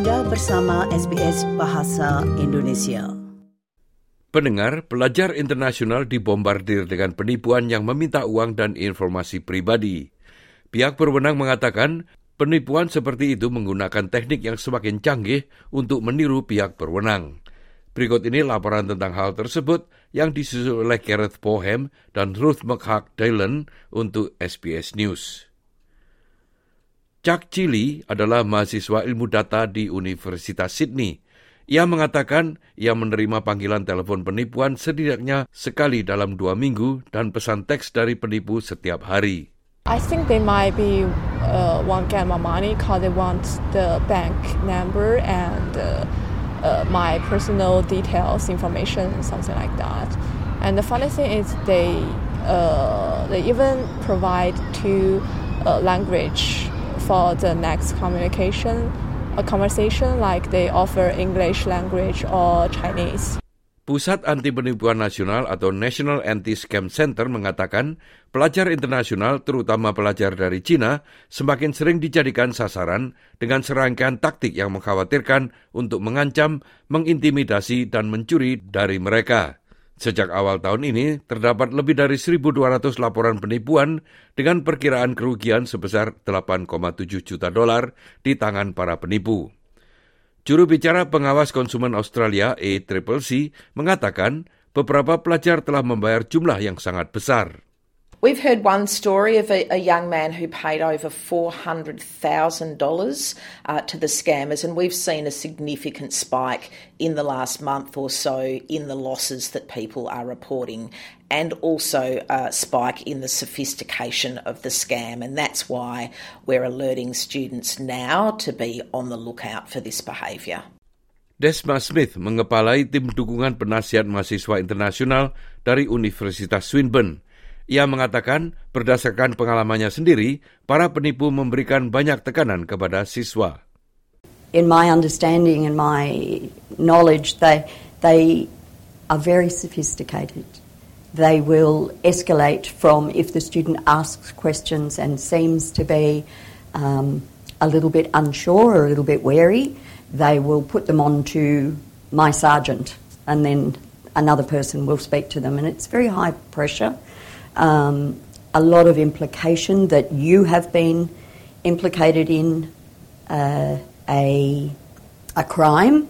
Anda bersama SBS Bahasa Indonesia. Pendengar, pelajar internasional dibombardir dengan penipuan yang meminta uang dan informasi pribadi. Pihak berwenang mengatakan penipuan seperti itu menggunakan teknik yang semakin canggih untuk meniru pihak berwenang. Berikut ini laporan tentang hal tersebut yang disusun oleh Gareth Pohem dan Ruth McHugh Dylan untuk SBS News. Chuck Chili adalah mahasiswa ilmu data di Universitas Sydney. Ia mengatakan ia menerima panggilan telepon penipuan setidaknya sekali dalam dua minggu dan pesan teks dari penipu setiap hari. I think they might be uh, want get my money because they want the bank number and uh, uh, my personal details, information, something like that. And the funny thing is they uh, they even provide two uh, language for the next communication, a conversation like they offer English language or Chinese. Pusat Anti Penipuan Nasional atau National Anti-Scam Center mengatakan pelajar internasional terutama pelajar dari China semakin sering dijadikan sasaran dengan serangkaian taktik yang mengkhawatirkan untuk mengancam, mengintimidasi, dan mencuri dari mereka. Sejak awal tahun ini, terdapat lebih dari 1.200 laporan penipuan dengan perkiraan kerugian sebesar 8,7 juta dolar di tangan para penipu. Juru bicara pengawas konsumen Australia ACCC mengatakan beberapa pelajar telah membayar jumlah yang sangat besar. We've heard one story of a, a young man who paid over $400,000 uh, to the scammers, and we've seen a significant spike in the last month or so in the losses that people are reporting, and also a spike in the sophistication of the scam. And that's why we're alerting students now to be on the lookout for this behaviour. Desma Smith mengepalai tim dukungan penasihat mahasiswa internasional dari Universitas Swinburne. Ia mengatakan berdasarkan pengalamannya sendiri, para penipu memberikan banyak tekanan kepada siswa. In my understanding and my knowledge, they, they are very sophisticated. They will escalate from if the student asks questions and seems to be um, a little bit unsure or a little bit wary, they will put them on to my sergeant and then another person will speak to them. And it's very high pressure um, a lot of implication that you have been implicated in uh, a, a crime,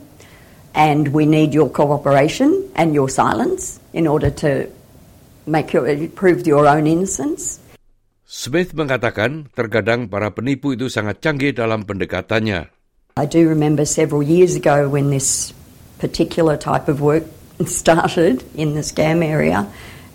and we need your cooperation and your silence in order to make your, prove your own innocence. Smith mengatakan terkadang para penipu itu sangat canggih dalam pendekatannya. I do remember several years ago when this particular type of work started in the scam area.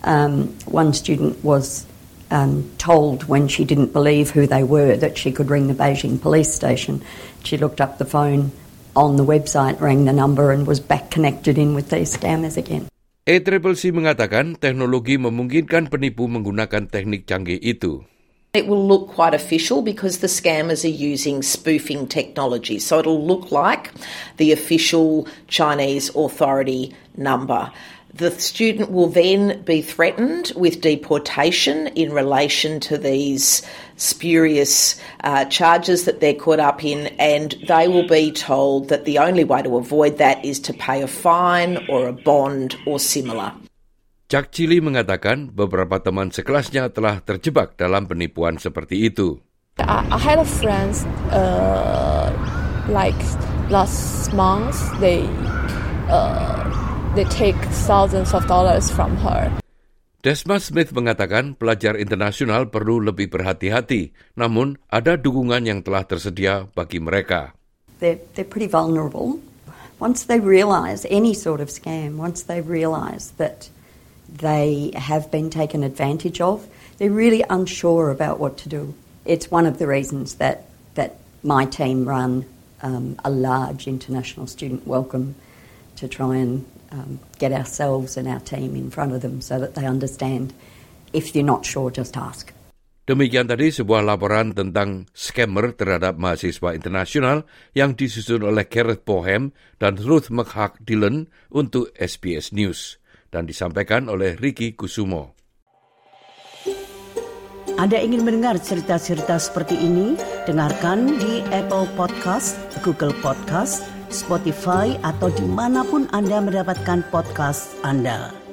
Um, one student was um, told when she didn't believe who they were that she could ring the Beijing police station. She looked up the phone on the website, rang the number, and was back connected in with these scammers again. ACCC mengatakan teknologi memungkinkan penipu menggunakan teknik canggih itu. It will look quite official because the scammers are using spoofing technology. So it'll look like the official Chinese authority number. The student will then be threatened with deportation in relation to these spurious uh, charges that they're caught up in, and they will be told that the only way to avoid that is to pay a fine or a bond or similar. Chuck Chili mengatakan beberapa teman sekelasnya telah terjebak dalam penipuan seperti itu. I, had a friends uh, like last month they uh, they take thousands of dollars from her. Desma Smith mengatakan pelajar internasional perlu lebih berhati-hati, namun ada dukungan yang telah tersedia bagi mereka. They're, they're pretty vulnerable. Once they realize any sort of scam, once they realize that they have been taken advantage of, they're really unsure about what to do. It's one of the reasons that, that my team run um, a large international student welcome to try and um, get ourselves and our team in front of them so that they understand if you're not sure, just ask. Demikian tadi sebuah laporan tentang scammer terhadap mahasiswa internasional yang disusun oleh Gareth Bohem dan Ruth McHugh Dillon untuk SBS News dan disampaikan oleh Ricky Kusumo. Anda ingin mendengar cerita-cerita seperti ini? Dengarkan di Apple Podcast, Google Podcast, Spotify, atau di mana pun Anda mendapatkan podcast Anda.